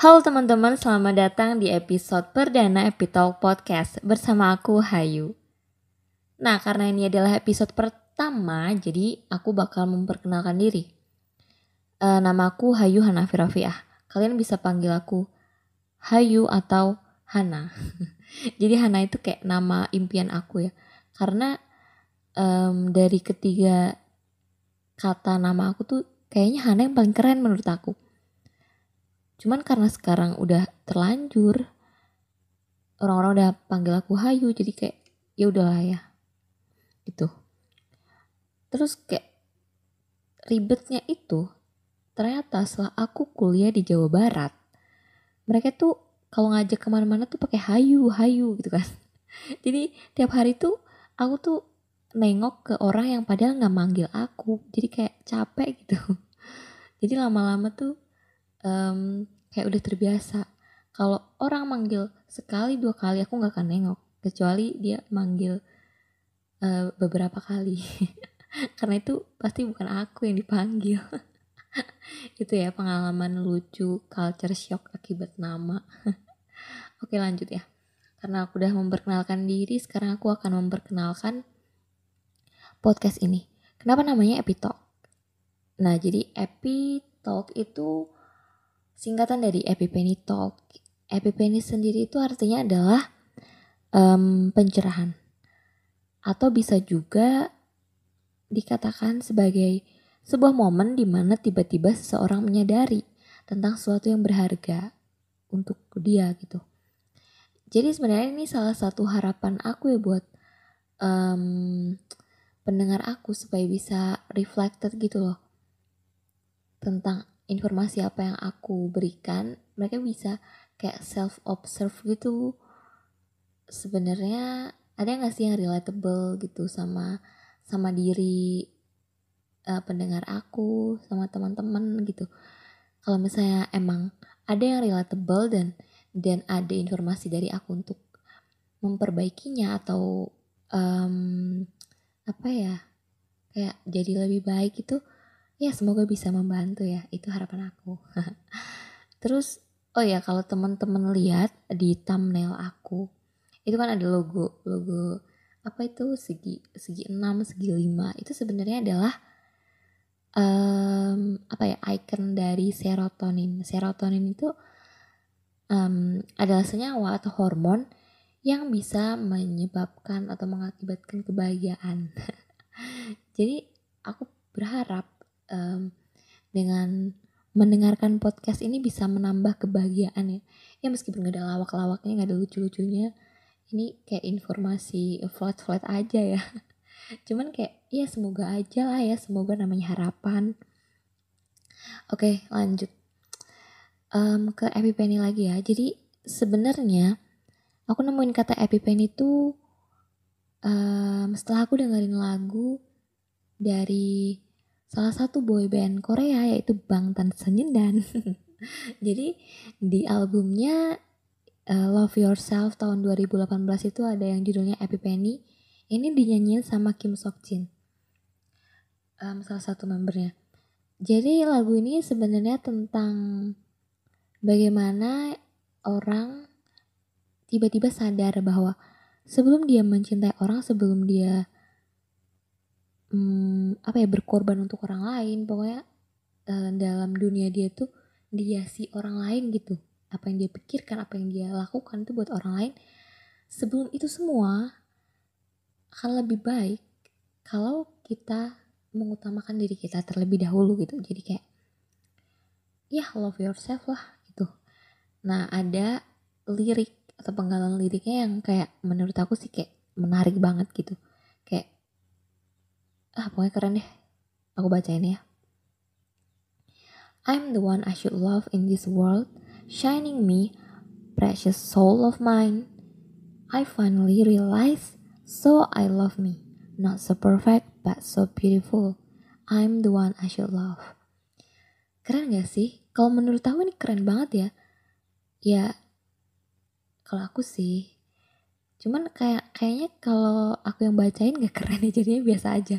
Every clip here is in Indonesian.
Halo teman-teman, selamat datang di episode perdana Epitalk Podcast bersama aku Hayu. Nah, karena ini adalah episode pertama, jadi aku bakal memperkenalkan diri. E, nama aku Hayu Hanafi Rafiah. Kalian bisa panggil aku Hayu atau Hana. jadi Hana itu kayak nama impian aku ya. Karena um, dari ketiga kata nama aku tuh kayaknya Hana yang paling keren menurut aku Cuman karena sekarang udah terlanjur, orang-orang udah panggil aku Hayu, jadi kayak ya udahlah ya. Gitu. Terus kayak ribetnya itu ternyata setelah aku kuliah di Jawa Barat, mereka tuh kalau ngajak ke mana-mana tuh pakai Hayu, Hayu gitu kan. Jadi tiap hari tuh aku tuh nengok ke orang yang padahal nggak manggil aku, jadi kayak capek gitu. Jadi lama-lama tuh um, kayak udah terbiasa. Kalau orang manggil sekali dua kali aku nggak akan nengok. Kecuali dia manggil uh, beberapa kali. Karena itu pasti bukan aku yang dipanggil. Itu ya pengalaman lucu culture shock akibat nama. Oke lanjut ya. Karena aku udah memperkenalkan diri sekarang aku akan memperkenalkan podcast ini. Kenapa namanya Epitalk? Nah jadi Epitalk itu singkatan dari Epiphany Talk. Epiphany sendiri itu artinya adalah um, pencerahan. Atau bisa juga dikatakan sebagai sebuah momen di mana tiba-tiba seseorang menyadari tentang sesuatu yang berharga untuk dia gitu. Jadi sebenarnya ini salah satu harapan aku ya buat um, pendengar aku supaya bisa reflected gitu loh tentang informasi apa yang aku berikan mereka bisa kayak self observe gitu. Sebenarnya ada nggak sih yang relatable gitu sama sama diri uh, pendengar aku sama teman-teman gitu? Kalau misalnya emang ada yang relatable dan dan ada informasi dari aku untuk memperbaikinya atau um, apa ya kayak jadi lebih baik itu ya semoga bisa membantu ya. Itu harapan aku. Terus oh ya kalau teman-teman lihat di thumbnail aku itu kan ada logo logo apa itu segi segi 6 segi 5 itu sebenarnya adalah um, apa ya icon dari serotonin. Serotonin itu um, adalah senyawa atau hormon yang bisa menyebabkan atau mengakibatkan kebahagiaan. Jadi aku berharap um, dengan mendengarkan podcast ini bisa menambah kebahagiaan ya. Ya meskipun gak ada lawak-lawaknya gak ada lucu-lucunya ini kayak informasi flat-flat aja ya. Cuman kayak ya semoga aja lah ya semoga namanya harapan. Oke lanjut. Um, ke epiphany lagi ya. Jadi sebenarnya aku nemuin kata epiphany itu um, setelah aku dengerin lagu dari salah satu boy band Korea yaitu Bangtan Senyendan. Jadi di albumnya uh, Love Yourself tahun 2018 itu ada yang judulnya Epiphany. Ini dinyanyiin sama Kim Sok Jin. Um, salah satu membernya. Jadi lagu ini sebenarnya tentang bagaimana orang tiba-tiba sadar bahwa sebelum dia mencintai orang, sebelum dia hmm, apa ya berkorban untuk orang lain. Pokoknya uh, dalam dunia dia tuh dia si orang lain gitu. Apa yang dia pikirkan apa yang dia lakukan itu buat orang lain. Sebelum itu semua akan lebih baik kalau kita mengutamakan diri kita terlebih dahulu gitu. Jadi kayak ya love yourself lah gitu. Nah ada lirik atau penggalan liriknya yang kayak menurut aku sih kayak menarik banget gitu ah pokoknya keren deh. Aku bacain ya. I'm the one I should love in this world shining me precious soul of mine. I finally realize so I love me. Not so perfect but so beautiful. I'm the one I should love. Keren gak sih? Kalau menurut aku ini keren banget ya. Ya kalau aku sih cuman kayak kayaknya kalau aku yang bacain gak keren ya jadinya biasa aja.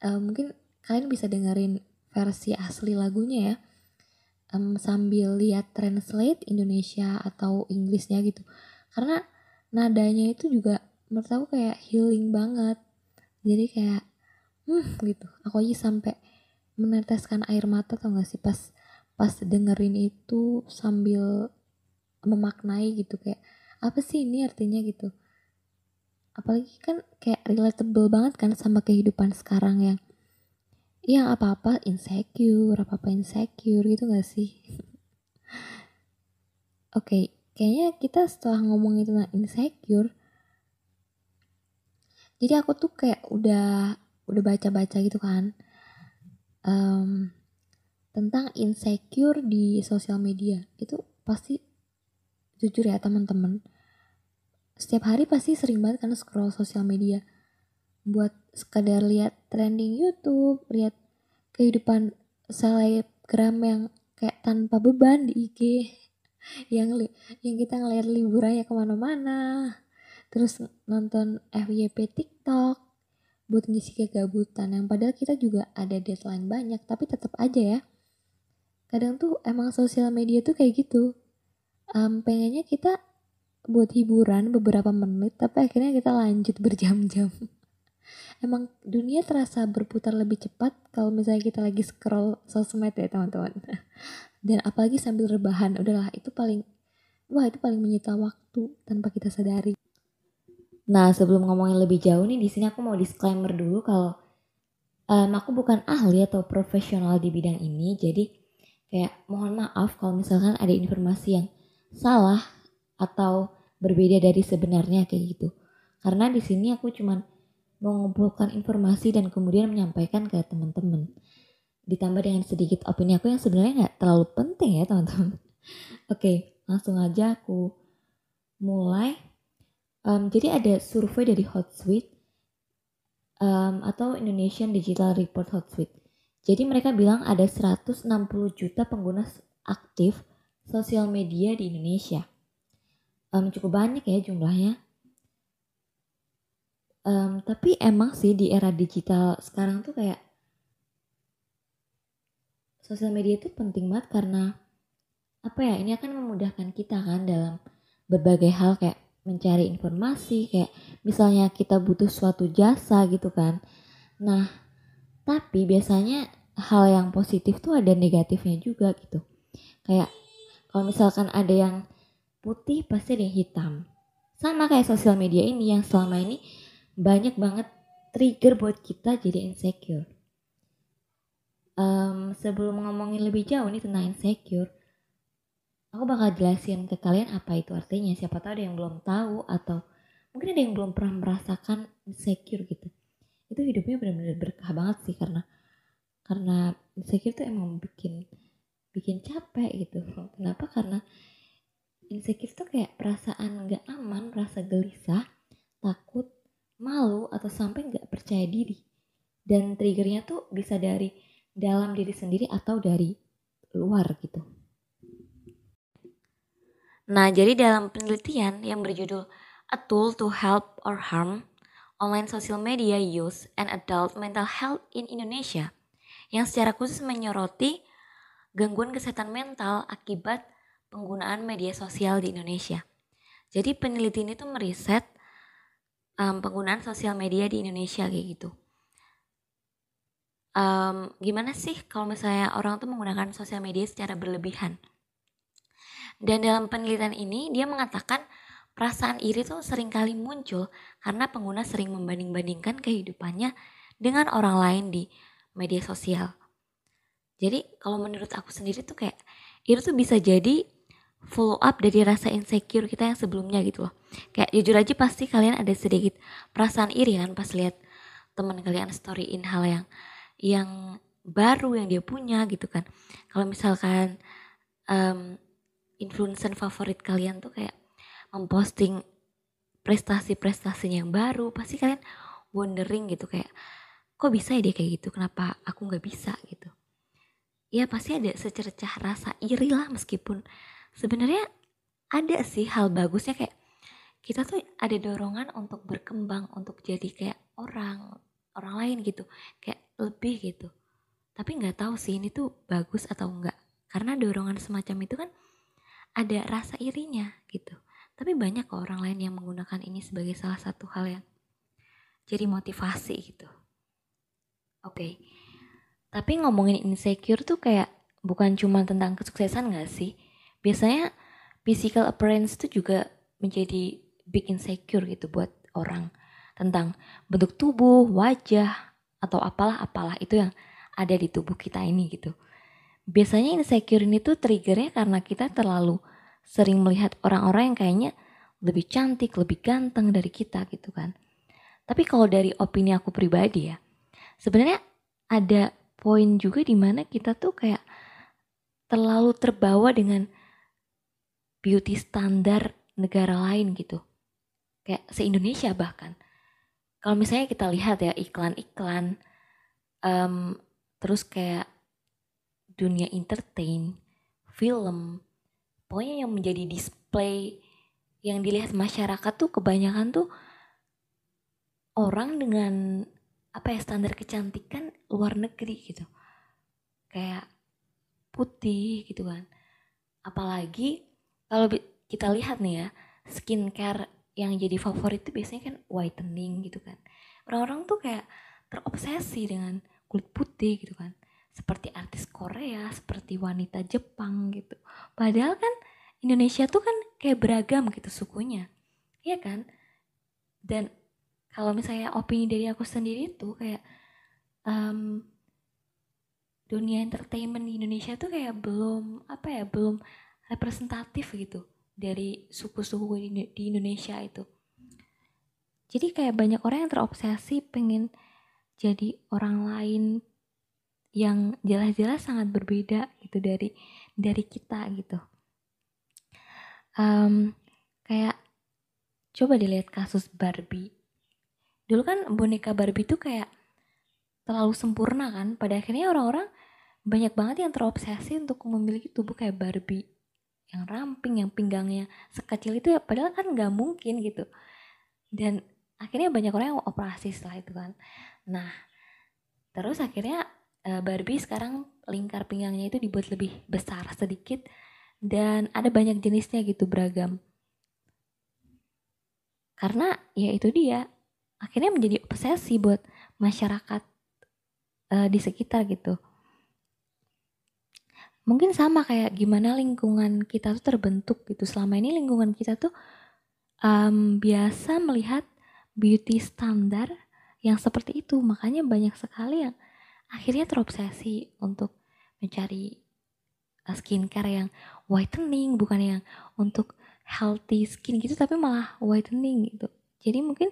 Uh, mungkin kalian bisa dengerin versi asli lagunya ya. Um, sambil lihat translate Indonesia atau Inggrisnya gitu. Karena nadanya itu juga menurut aku kayak healing banget. Jadi kayak hmm gitu. Aku aja sampai meneteskan air mata tau gak sih? Pas pas dengerin itu sambil memaknai gitu kayak apa sih ini artinya gitu apalagi kan kayak relatable banget kan sama kehidupan sekarang yang yang apa-apa insecure, apa-apa insecure gitu gak sih? Oke, okay, kayaknya kita setelah ngomongin tentang insecure, jadi aku tuh kayak udah udah baca-baca gitu kan um, tentang insecure di sosial media itu pasti jujur ya teman-teman. Setiap hari pasti sering banget kan scroll sosial media buat sekadar lihat trending YouTube, lihat kehidupan selebgram yang kayak tanpa beban di IG yang li yang kita ngeliat liburannya ke mana-mana terus nonton FYP TikTok buat ngisi kegabutan yang padahal kita juga ada deadline banyak tapi tetap aja ya. Kadang tuh emang sosial media tuh kayak gitu um, pengennya kita buat hiburan beberapa menit tapi akhirnya kita lanjut berjam-jam. Emang dunia terasa berputar lebih cepat kalau misalnya kita lagi scroll sosmed ya teman-teman. Dan apalagi sambil rebahan. Udahlah itu paling wah itu paling menyita waktu tanpa kita sadari. Nah sebelum ngomongin lebih jauh nih di sini aku mau disclaimer dulu kalau um, aku bukan ahli atau profesional di bidang ini. Jadi kayak mohon maaf kalau misalkan ada informasi yang salah atau berbeda dari sebenarnya kayak gitu karena di sini aku cuman mengumpulkan informasi dan kemudian menyampaikan ke teman-teman. Ditambah dengan sedikit opini aku yang sebenarnya nggak terlalu penting ya teman-teman. Oke, langsung aja aku mulai. Um, jadi ada survei dari Hotsuite um, atau Indonesian Digital Report Hotsuite. Jadi mereka bilang ada 160 juta pengguna aktif sosial media di Indonesia. Um, cukup banyak ya jumlahnya. Um, tapi emang sih di era digital sekarang tuh kayak sosial media itu penting banget karena apa ya ini akan memudahkan kita kan dalam berbagai hal kayak mencari informasi kayak misalnya kita butuh suatu jasa gitu kan. Nah tapi biasanya hal yang positif tuh ada negatifnya juga gitu. Kayak kalau misalkan ada yang putih pasti ada yang hitam sama kayak sosial media ini yang selama ini banyak banget trigger buat kita jadi insecure. Um, sebelum ngomongin lebih jauh nih tentang insecure, aku bakal jelasin ke kalian apa itu artinya. Siapa tahu ada yang belum tahu atau mungkin ada yang belum pernah merasakan insecure gitu. Itu hidupnya benar-benar berkah banget sih karena karena insecure tuh emang bikin bikin capek gitu. Kenapa? Karena insecure tuh kayak perasaan gak aman, rasa gelisah, takut, malu atau sampai nggak percaya diri. Dan triggernya tuh bisa dari dalam diri sendiri atau dari luar gitu. Nah, jadi dalam penelitian yang berjudul A Tool to Help or Harm Online Social Media Use and Adult Mental Health in Indonesia yang secara khusus menyoroti gangguan kesehatan mental akibat penggunaan media sosial di Indonesia. Jadi peneliti ini tuh meriset um, penggunaan sosial media di Indonesia kayak gitu. Um, gimana sih kalau misalnya orang tuh menggunakan sosial media secara berlebihan? Dan dalam penelitian ini dia mengatakan perasaan iri tuh sering kali muncul karena pengguna sering membanding-bandingkan kehidupannya dengan orang lain di media sosial. Jadi kalau menurut aku sendiri tuh kayak iri tuh bisa jadi follow up dari rasa insecure kita yang sebelumnya gitu loh. Kayak jujur aja pasti kalian ada sedikit perasaan iri kan pas lihat teman kalian storyin hal yang yang baru yang dia punya gitu kan. Kalau misalkan um, influencer favorit kalian tuh kayak memposting prestasi-prestasinya yang baru, pasti kalian wondering gitu kayak kok bisa ya dia kayak gitu, kenapa aku nggak bisa gitu. Ya pasti ada secercah rasa iri lah meskipun. Sebenarnya ada sih hal bagusnya kayak kita tuh ada dorongan untuk berkembang untuk jadi kayak orang orang lain gitu kayak lebih gitu. Tapi nggak tahu sih ini tuh bagus atau enggak karena dorongan semacam itu kan ada rasa irinya gitu. Tapi banyak kok orang lain yang menggunakan ini sebagai salah satu hal yang jadi motivasi gitu. Oke. okay. Tapi ngomongin insecure tuh kayak bukan cuma tentang kesuksesan gak sih biasanya physical appearance tuh juga menjadi big insecure gitu buat orang tentang bentuk tubuh, wajah, atau apalah-apalah itu yang ada di tubuh kita ini gitu. Biasanya insecure ini tuh triggernya karena kita terlalu sering melihat orang-orang yang kayaknya lebih cantik, lebih ganteng dari kita gitu kan. Tapi kalau dari opini aku pribadi ya, sebenarnya ada poin juga di mana kita tuh kayak terlalu terbawa dengan beauty standar negara lain gitu. Kayak se-Indonesia bahkan kalau misalnya kita lihat ya iklan-iklan um, terus kayak dunia entertain film pokoknya yang menjadi display yang dilihat masyarakat tuh kebanyakan tuh orang dengan apa ya standar kecantikan luar negeri gitu. Kayak putih gitu kan. Apalagi kalau kita lihat nih ya skincare yang jadi favorit itu biasanya kan whitening gitu kan. Orang-orang tuh kayak terobsesi dengan kulit putih gitu kan. Seperti artis Korea seperti wanita Jepang gitu. Padahal kan Indonesia tuh kan kayak beragam gitu sukunya. Iya kan? Dan kalau misalnya opini dari aku sendiri tuh kayak um, dunia entertainment di Indonesia tuh kayak belum apa ya belum representatif gitu dari suku-suku di Indonesia itu. Jadi kayak banyak orang yang terobsesi pengen jadi orang lain yang jelas-jelas sangat berbeda gitu dari dari kita gitu. Um, kayak coba dilihat kasus Barbie. Dulu kan boneka Barbie itu kayak terlalu sempurna kan. Pada akhirnya orang-orang banyak banget yang terobsesi untuk memiliki tubuh kayak Barbie yang ramping yang pinggangnya sekecil itu ya padahal kan nggak mungkin gitu. Dan akhirnya banyak orang yang operasi setelah itu kan. Nah terus akhirnya uh, Barbie sekarang lingkar pinggangnya itu dibuat lebih besar sedikit dan ada banyak jenisnya gitu beragam. Karena ya itu dia akhirnya menjadi obsesi buat masyarakat uh, di sekitar gitu. Mungkin sama kayak gimana lingkungan kita tuh terbentuk gitu. Selama ini lingkungan kita tuh um, biasa melihat beauty standar yang seperti itu. Makanya banyak sekali yang akhirnya terobsesi untuk mencari uh, skincare yang whitening bukan yang untuk healthy skin gitu tapi malah whitening gitu. Jadi mungkin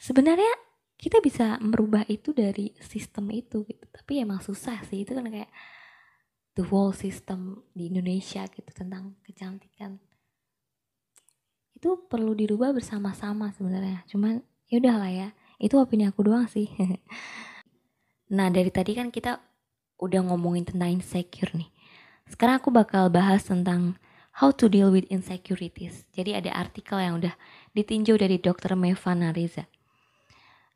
sebenarnya kita bisa merubah itu dari sistem itu gitu. Tapi emang susah sih itu kan kayak the whole system di Indonesia gitu tentang kecantikan. Itu perlu dirubah bersama-sama sebenarnya. Cuman ya udahlah ya itu opini aku doang sih. Nah dari tadi kan kita udah ngomongin tentang insecure nih. Sekarang aku bakal bahas tentang how to deal with insecurities. Jadi ada artikel yang udah ditinjau dari dokter Mevana Reza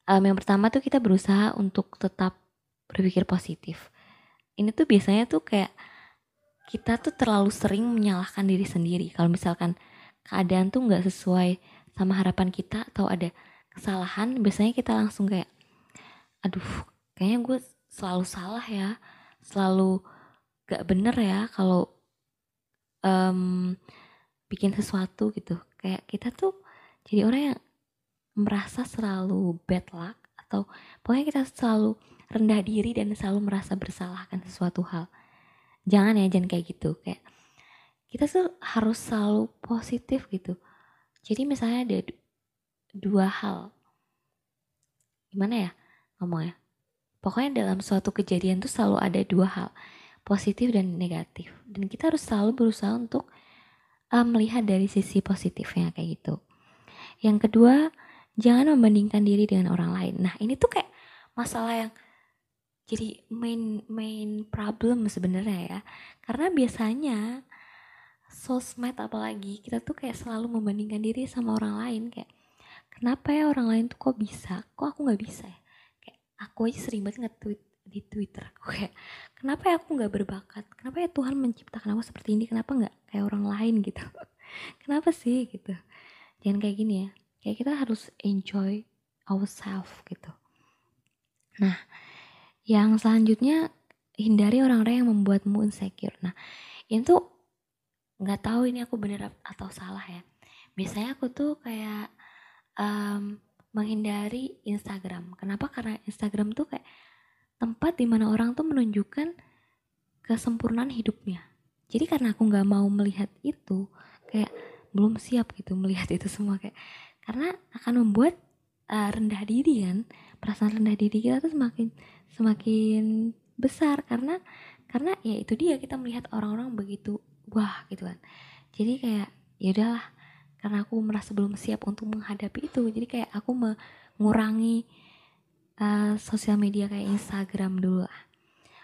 um, yang pertama tuh kita berusaha untuk tetap berpikir positif. Ini tuh biasanya tuh kayak kita tuh terlalu sering menyalahkan diri sendiri. Kalau misalkan keadaan tuh nggak sesuai sama harapan kita atau ada kesalahan biasanya kita langsung kayak aduh kayaknya gue selalu salah ya. Selalu gak bener ya kalau um, bikin sesuatu gitu. Kayak kita tuh jadi orang yang merasa selalu bad luck atau pokoknya kita selalu rendah diri dan selalu merasa bersalah akan sesuatu hal. Jangan ya, jangan kayak gitu. Kayak kita tuh harus selalu positif gitu. Jadi misalnya ada dua hal. Gimana ya ngomongnya? Pokoknya dalam suatu kejadian tuh selalu ada dua hal. Positif dan negatif. Dan kita harus selalu berusaha untuk uh, melihat dari sisi positifnya kayak gitu. Yang kedua, jangan membandingkan diri dengan orang lain. Nah ini tuh kayak masalah yang jadi main main problem sebenarnya ya. Karena biasanya sosmed apalagi kita tuh kayak selalu membandingkan diri sama orang lain. Kayak kenapa ya orang lain tuh kok bisa? Kok aku nggak bisa ya? Kayak aku aja sering banget nge-tweet di Twitter. Aku kayak kenapa ya aku nggak berbakat? Kenapa ya Tuhan menciptakan aku seperti ini? Kenapa nggak kayak orang lain? Gitu. Kenapa sih? Gitu. Jangan kayak gini ya kayak kita harus enjoy ourselves gitu. Nah yang selanjutnya hindari orang-orang yang membuatmu insecure. Nah itu nggak tahu ini aku bener atau salah ya. Biasanya aku tuh kayak um, menghindari Instagram. Kenapa? Karena Instagram tuh kayak tempat di mana orang tuh menunjukkan kesempurnaan hidupnya. Jadi karena aku nggak mau melihat itu kayak belum siap gitu melihat itu semua kayak karena akan membuat uh, rendah diri kan? Perasaan rendah diri kita tuh semakin semakin besar karena karena ya itu dia kita melihat orang-orang begitu wah gitu kan. Jadi kayak ya udahlah karena aku merasa belum siap untuk menghadapi itu. Jadi kayak aku mengurangi uh, sosial media kayak Instagram dulu lah.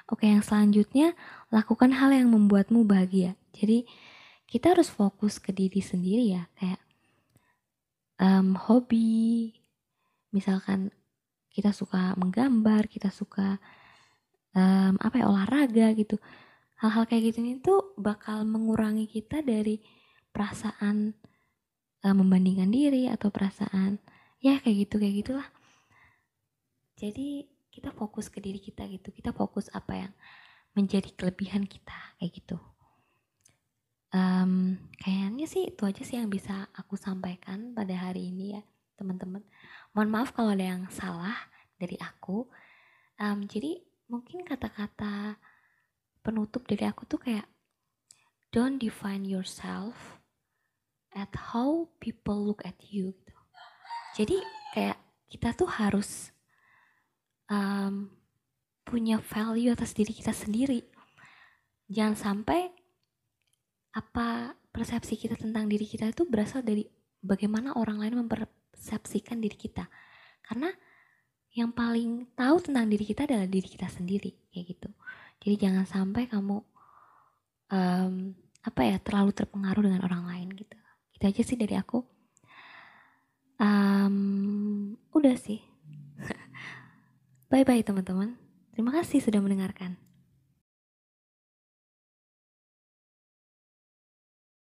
Oke, yang selanjutnya lakukan hal yang membuatmu bahagia. Jadi kita harus fokus ke diri sendiri ya, kayak um, hobi, misalkan kita suka menggambar, kita suka um, apa ya olahraga gitu. Hal-hal kayak gitu ini tuh bakal mengurangi kita dari perasaan um, membandingkan diri atau perasaan ya kayak gitu kayak gitulah. Jadi kita fokus ke diri kita gitu kita fokus apa yang menjadi kelebihan kita kayak gitu um, kayaknya sih itu aja sih yang bisa aku sampaikan pada hari ini ya teman-teman. Mohon maaf kalau ada yang salah dari aku. Um, jadi mungkin kata-kata penutup dari aku tuh kayak don't define yourself at how people look at you gitu. Jadi kayak kita tuh harus um, punya value atas diri kita sendiri. Jangan sampai apa persepsi kita tentang diri kita itu berasal dari bagaimana orang lain mempersepsikan diri kita. Karena yang paling tahu tentang diri kita adalah diri kita sendiri, kayak gitu. Jadi jangan sampai kamu um, apa ya terlalu terpengaruh dengan orang lain gitu. Itu aja sih dari aku. Um, udah sih. Bye-bye teman-teman. Terima kasih sudah mendengarkan.